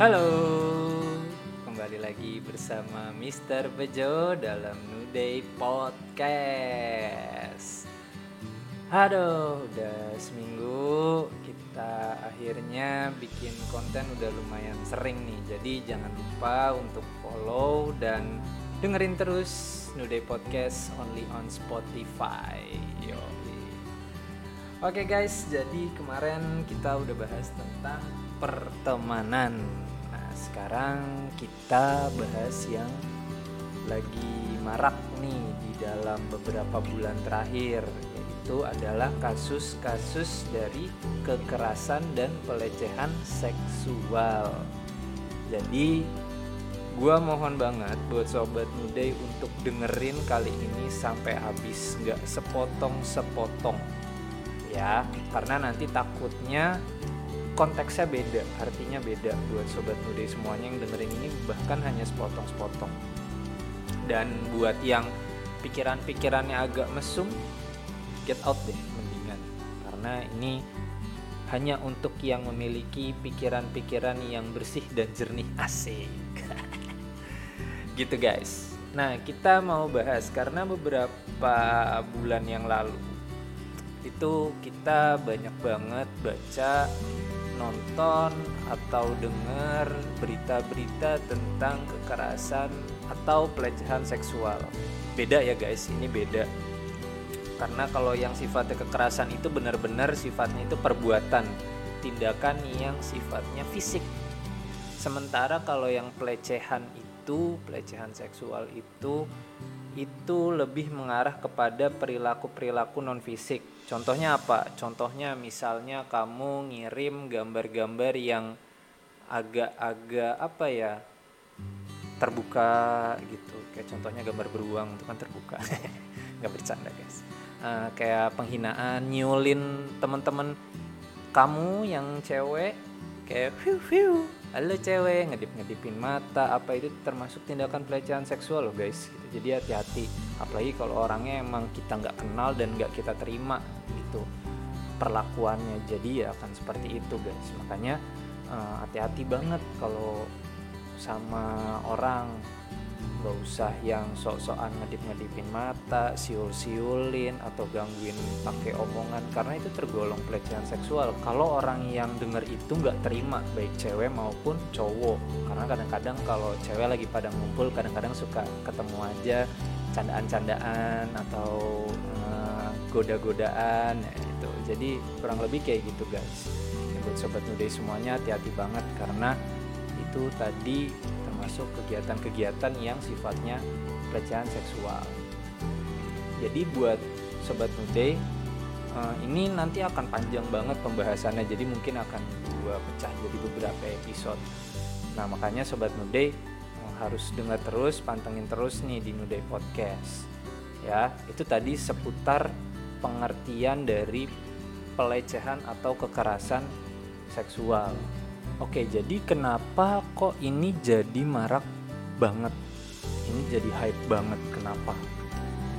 Halo, kembali lagi bersama Mr. Bejo dalam Nuday Podcast. Aduh, udah seminggu kita akhirnya bikin konten udah lumayan sering nih. Jadi jangan lupa untuk follow dan dengerin terus Nuday Podcast only on Spotify. Yo. Oke guys, jadi kemarin kita udah bahas tentang pertemanan. Nah, sekarang kita bahas yang lagi marak nih di dalam beberapa bulan terakhir, yaitu adalah kasus-kasus dari kekerasan dan pelecehan seksual. Jadi, gua mohon banget buat sobat Nuday untuk dengerin kali ini sampai habis, nggak sepotong-sepotong ya karena nanti takutnya konteksnya beda artinya beda buat sobat muda semuanya yang dengerin ini bahkan hanya sepotong-sepotong. Dan buat yang pikiran-pikirannya agak mesum get out deh mendingan. Karena ini hanya untuk yang memiliki pikiran-pikiran yang bersih dan jernih asik. Gitu guys. Nah kita mau bahas karena beberapa bulan yang lalu itu kita banyak banget baca nonton atau dengar berita-berita tentang kekerasan atau pelecehan seksual. Beda ya guys, ini beda. Karena kalau yang sifatnya kekerasan itu benar-benar sifatnya itu perbuatan, tindakan yang sifatnya fisik. Sementara kalau yang pelecehan itu, pelecehan seksual itu itu lebih mengarah kepada perilaku-perilaku non fisik. Contohnya apa? Contohnya misalnya kamu ngirim gambar-gambar yang agak-agak apa ya? terbuka gitu. Kayak contohnya gambar beruang itu kan terbuka. Nggak bercanda, guys. Uh, kayak penghinaan, nyulin teman-teman kamu yang cewek kayak fiu fiu halo cewek ngedip-ngedipin mata apa itu termasuk tindakan pelecehan seksual loh guys. Gitu. jadi hati-hati apalagi kalau orangnya emang kita nggak kenal dan nggak kita terima gitu. Perlakuannya jadi ya akan seperti itu guys. Makanya uh, hati-hati banget kalau sama orang nggak usah yang sok-sokan ngedip-ngedipin mata, siul-siulin atau gangguin pakai omongan karena itu tergolong pelecehan seksual. Kalau orang yang denger itu nggak terima baik cewek maupun cowok karena kadang-kadang kalau cewek lagi pada ngumpul kadang-kadang suka ketemu aja candaan-candaan atau uh, goda-godaan ya itu. Jadi kurang lebih kayak gitu guys. Ya, buat sobat nude semuanya hati-hati banget karena itu tadi termasuk kegiatan-kegiatan yang sifatnya pelecehan seksual. Jadi buat sobat muda uh, ini nanti akan panjang banget pembahasannya, jadi mungkin akan gua pecah jadi beberapa episode. Nah makanya sobat muda uh, harus dengar terus, pantengin terus nih di Nude Podcast. Ya itu tadi seputar pengertian dari pelecehan atau kekerasan seksual. Oke, jadi kenapa kok ini jadi marak banget? Ini jadi hype banget. Kenapa?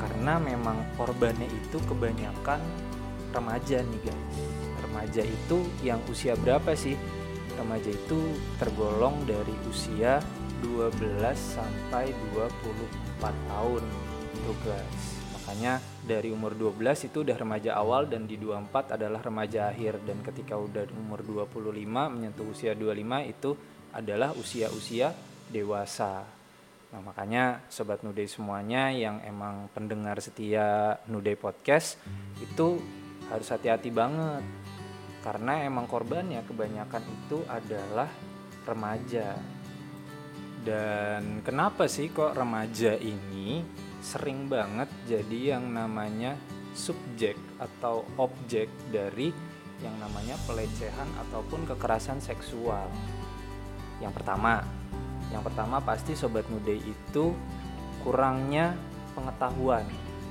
Karena memang korbannya itu kebanyakan remaja nih guys. Remaja itu yang usia berapa sih? Remaja itu tergolong dari usia 12 sampai 24 tahun. Tuh guys makanya dari umur 12 itu udah remaja awal dan di 24 adalah remaja akhir. Dan ketika udah umur 25 menyentuh usia 25 itu adalah usia-usia dewasa. Nah makanya sobat nude semuanya yang emang pendengar setia nude podcast itu harus hati-hati banget. Karena emang korbannya kebanyakan itu adalah remaja. Dan kenapa sih kok remaja ini sering banget jadi yang namanya subjek atau objek dari yang namanya pelecehan ataupun kekerasan seksual. Yang pertama, yang pertama pasti sobat muda itu kurangnya pengetahuan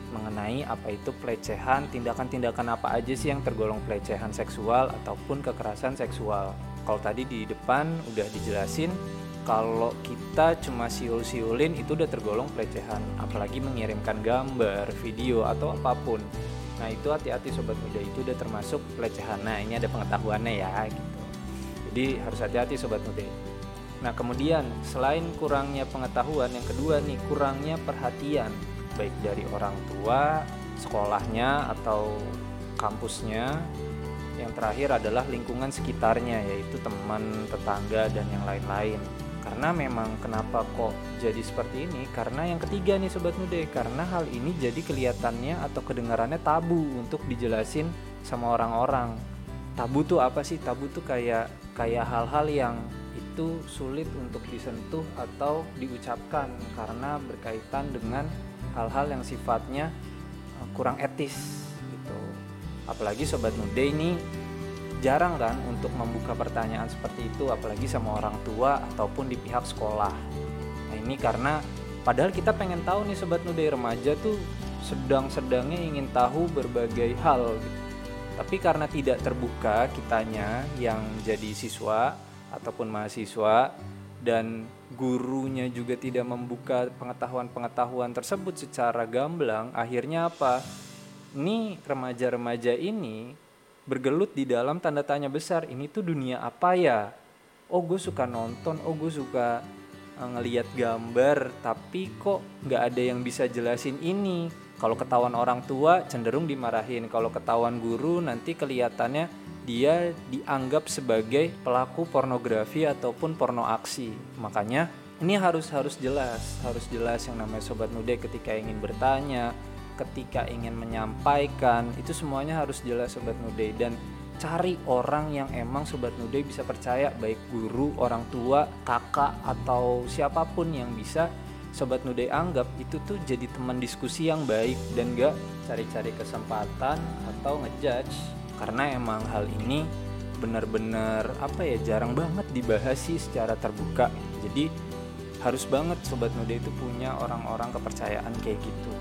mengenai apa itu pelecehan, tindakan-tindakan apa aja sih yang tergolong pelecehan seksual ataupun kekerasan seksual. Kalau tadi di depan udah dijelasin kalau kita cuma siul-siulin itu udah tergolong pelecehan. Apalagi mengirimkan gambar, video atau apa pun. Nah itu hati-hati sobat muda. Itu udah termasuk pelecehan. Nah ini ada pengetahuannya ya gitu. Jadi harus hati-hati sobat muda. Nah, kemudian selain kurangnya pengetahuan, yang kedua nih kurangnya perhatian. Baik dari orang tua, sekolahnya atau kampusnya. Yang terakhir adalah lingkungan sekitarnya yaitu teman, tetangga dan yang lain-lain. Karena memang kenapa kok jadi seperti ini? Karena yang ketiga nih sobat nude, karena hal ini jadi kelihatannya atau kedengarannya tabu untuk dijelasin sama orang-orang. Tabu tuh apa sih? Tabu tuh kayak kayak hal-hal yang itu sulit untuk disentuh atau diucapkan karena berkaitan dengan hal-hal yang sifatnya eh, kurang etis gitu. Apalagi sobat nude ini jarang kan untuk membuka pertanyaan seperti itu apalagi sama orang tua ataupun di pihak sekolah. Nah, ini karena padahal kita pengen tahu nih sobat nude remaja tuh sedang-sedangnya ingin tahu berbagai hal gitu. Tapi karena tidak terbuka kitanya yang jadi siswa ataupun mahasiswa dan gurunya juga tidak membuka pengetahuan-pengetahuan tersebut secara gamblang, akhirnya apa? Ini remaja-remaja ini bergelut di dalam tanda tanya besar. Ini tuh dunia apa ya? Oh, gue suka nonton, oh gue suka uh, ngeliat gambar, tapi kok nggak ada yang bisa jelasin ini. Kalau ketahuan orang tua cenderung dimarahin, kalau ketahuan guru nanti kelihatannya dia dianggap sebagai pelaku pornografi ataupun porno aksi. Makanya ini harus harus jelas, harus jelas yang namanya sobat nude ketika ingin bertanya, ketika ingin menyampaikan, itu semuanya harus jelas sobat nude. Dan cari orang yang emang sobat nude bisa percaya baik guru, orang tua, kakak atau siapa pun yang bisa sobat nude anggap itu tuh jadi teman diskusi yang baik. Dan gak cari-cari kesempatan atau ngejudge. Karena emang hal ini benar-benar apa ya jarang banget dibahas sih secara terbuka. Jadi harus banget sobat nude itu punya orang-orang kepercayaan kayak gitu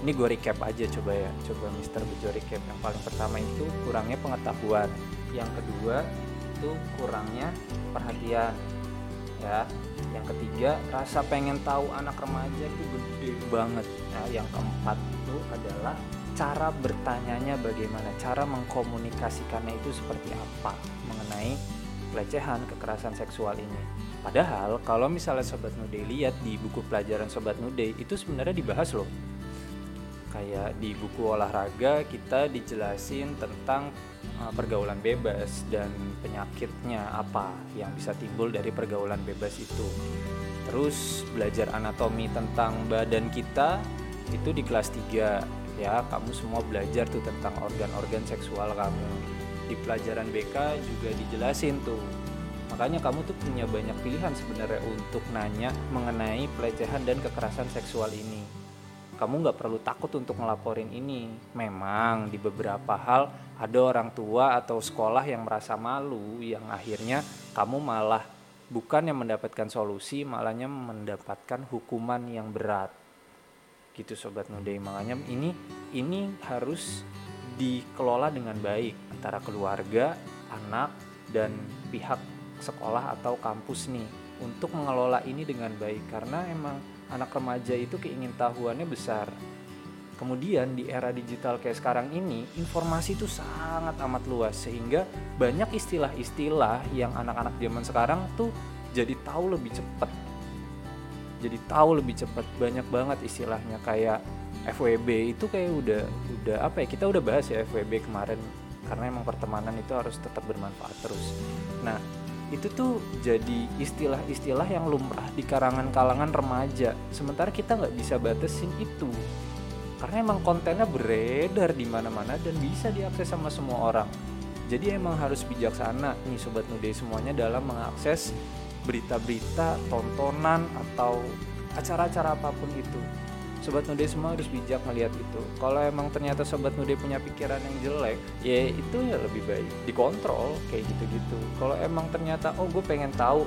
ini gue recap aja coba ya. Coba Mister Bejo recap. Yang paling pertama itu kurangnya pengetahuan. Yang kedua itu kurangnya perhatian ya. Yang ketiga rasa pengen tahu anak remaja itu gede banget. Nah yang keempat itu adalah cara bertanyanya bagaimana, cara mengkomunikasikannya itu seperti apa mengenai pelecehan kekerasan seksual ini. Padahal kalau misalnya Sobat Nude lihat di buku pelajaran Sobat Nude itu sebenarnya dibahas loh. Kayak di buku olahraga kita dijelasin tentang uh, pergaulan bebas dan penyakitnya apa yang bisa timbul dari pergaulan bebas itu. Terus belajar anatomi tentang badan kita itu di kelas 3 ya kamu semua belajar tuh tentang organ-organ seksual kamu. Di pelajaran BK juga dijelasin tuh. Makanya kamu tuh punya banyak pilihan sebenarnya untuk nanya mengenai pelecehan dan kekerasan seksual ini kamu nggak perlu takut untuk ngelaporin ini. Memang di beberapa hal ada orang tua atau sekolah yang merasa malu yang akhirnya kamu malah bukan yang mendapatkan solusi malahnya mendapatkan hukuman yang berat. Gitu sobat nude makanya ini ini harus dikelola dengan baik antara keluarga anak dan pihak sekolah atau kampus nih untuk mengelola ini dengan baik. Karena emang anak remaja itu keingintahuannya besar. Kemudian di era digital kayak sekarang ini informasi itu sangat amat luas sehingga banyak istilah-istilah yang anak-anak zaman sekarang tuh jadi tahu lebih cepat jadi tahu lebih cepat banyak banget istilahnya kayak FWB itu kayak udah udah apa ya kita udah bahas ya FWB kemarin karena emang pertemanan itu harus tetap bermanfaat terus. Nah itu tuh jadi istilah-istilah yang lumrah di kalangan kalangan remaja. Sementara kita nggak bisa batasin itu. Karena emang kontennya beredar di mana-mana dan bisa diakses sama semua orang. Jadi emang harus bijaksana nih sobat nude semuanya dalam mengakses berita-berita, tontonan atau acara-acara apa pun itu. Sobat Nude semua harus bijak melihat itu. Kalau emang ternyata Sobat Nude punya pikiran yang jelek, ya itu ya lebih baik dikontrol kayak gitu-gitu. Kalau emang ternyata oh gue pengen tahu,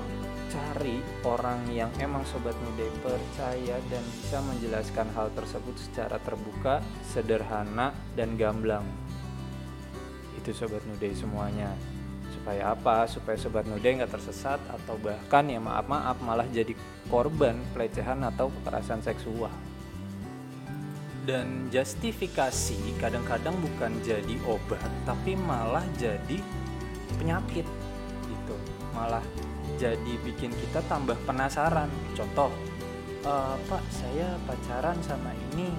cari orang yang emang Sobat Nude percaya dan bisa menjelaskan hal tersebut secara terbuka, sederhana, dan gamblang. Itu Sobat Nude semuanya supaya apa supaya sobat nude nggak tersesat atau bahkan ya maaf maaf malah jadi korban pelecehan atau kekerasan seksual dan justifikasi kadang-kadang bukan jadi obat tapi malah jadi penyakit gitu. Malah jadi bikin kita tambah penasaran. Contoh uh, pak saya pacaran sama ini.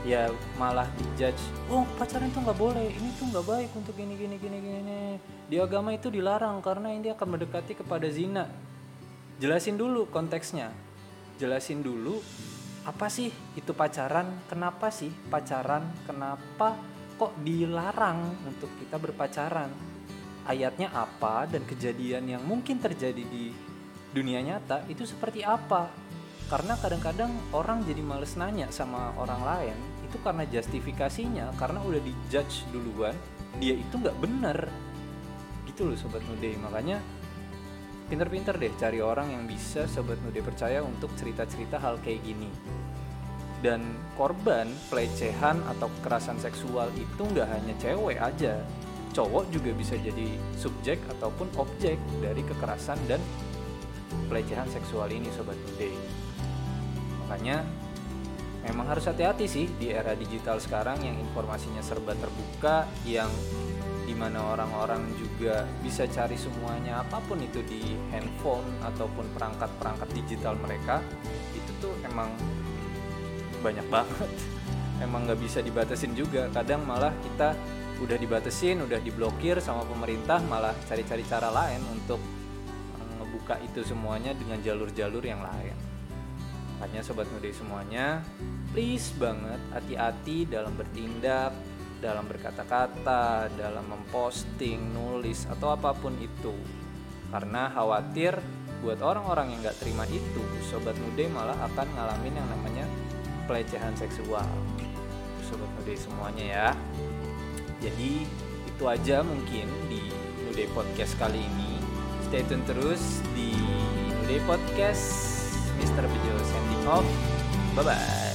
Ya malah dijudge oh pacaran tuh nggak boleh ini tuh nggak baik untuk ini gini gini gini. Di agama itu dilarang karena ini akan mendekati kepada zina. Jelasin dulu konteksnya. Jelasin dulu apa sih itu pacaran? Kenapa sih pacaran? Kenapa kok dilarang untuk kita berpacaran? Ayatnya apa dan kejadian yang mungkin terjadi di dunia nyata itu seperti apa? Karena kadang-kadang orang jadi males nanya sama orang lain itu karena justifikasinya karena udah dijudge duluan dia itu nggak bener. Gitu loh sobat nude makanya pinter-pinter deh cari orang yang bisa sobat nude percaya untuk cerita-cerita hal kayak gini. Dan korban pelecehan atau kekerasan seksual itu nggak hanya cewek aja. Cowok juga bisa jadi subjek ataupun objek dari kekerasan dan pelecehan seksual ini sobat nude makanya memang harus hati-hati sih di era digital sekarang yang informasinya serba terbuka yang di mana orang-orang juga bisa cari semuanya apa pun itu di handphone ataupun perangkat-perangkat digital mereka itu tuh emang banyak banget. Emang nggak bisa dibatasin juga. Kadang malah kita udah dibatasin udah diblokir sama pemerintah malah cari-cari cara lain untuk eh, ngebuka itu semuanya dengan jalur-jalur yang lain. Makanya sobat muda semuanya, please banget hati-hati dalam bertindak, dalam berkata-kata, dalam memposting, nulis atau apa pun itu. Karena khawatir buat orang-orang yang gak terima itu, sobat muda malah akan ngalamin yang namanya pelecehan seksual. Sobat muda semuanya ya. Jadi itu aja mungkin di Nude Podcast kali ini. Stay tune terus di Nude Podcast Mr. Video sending off. Bye bye.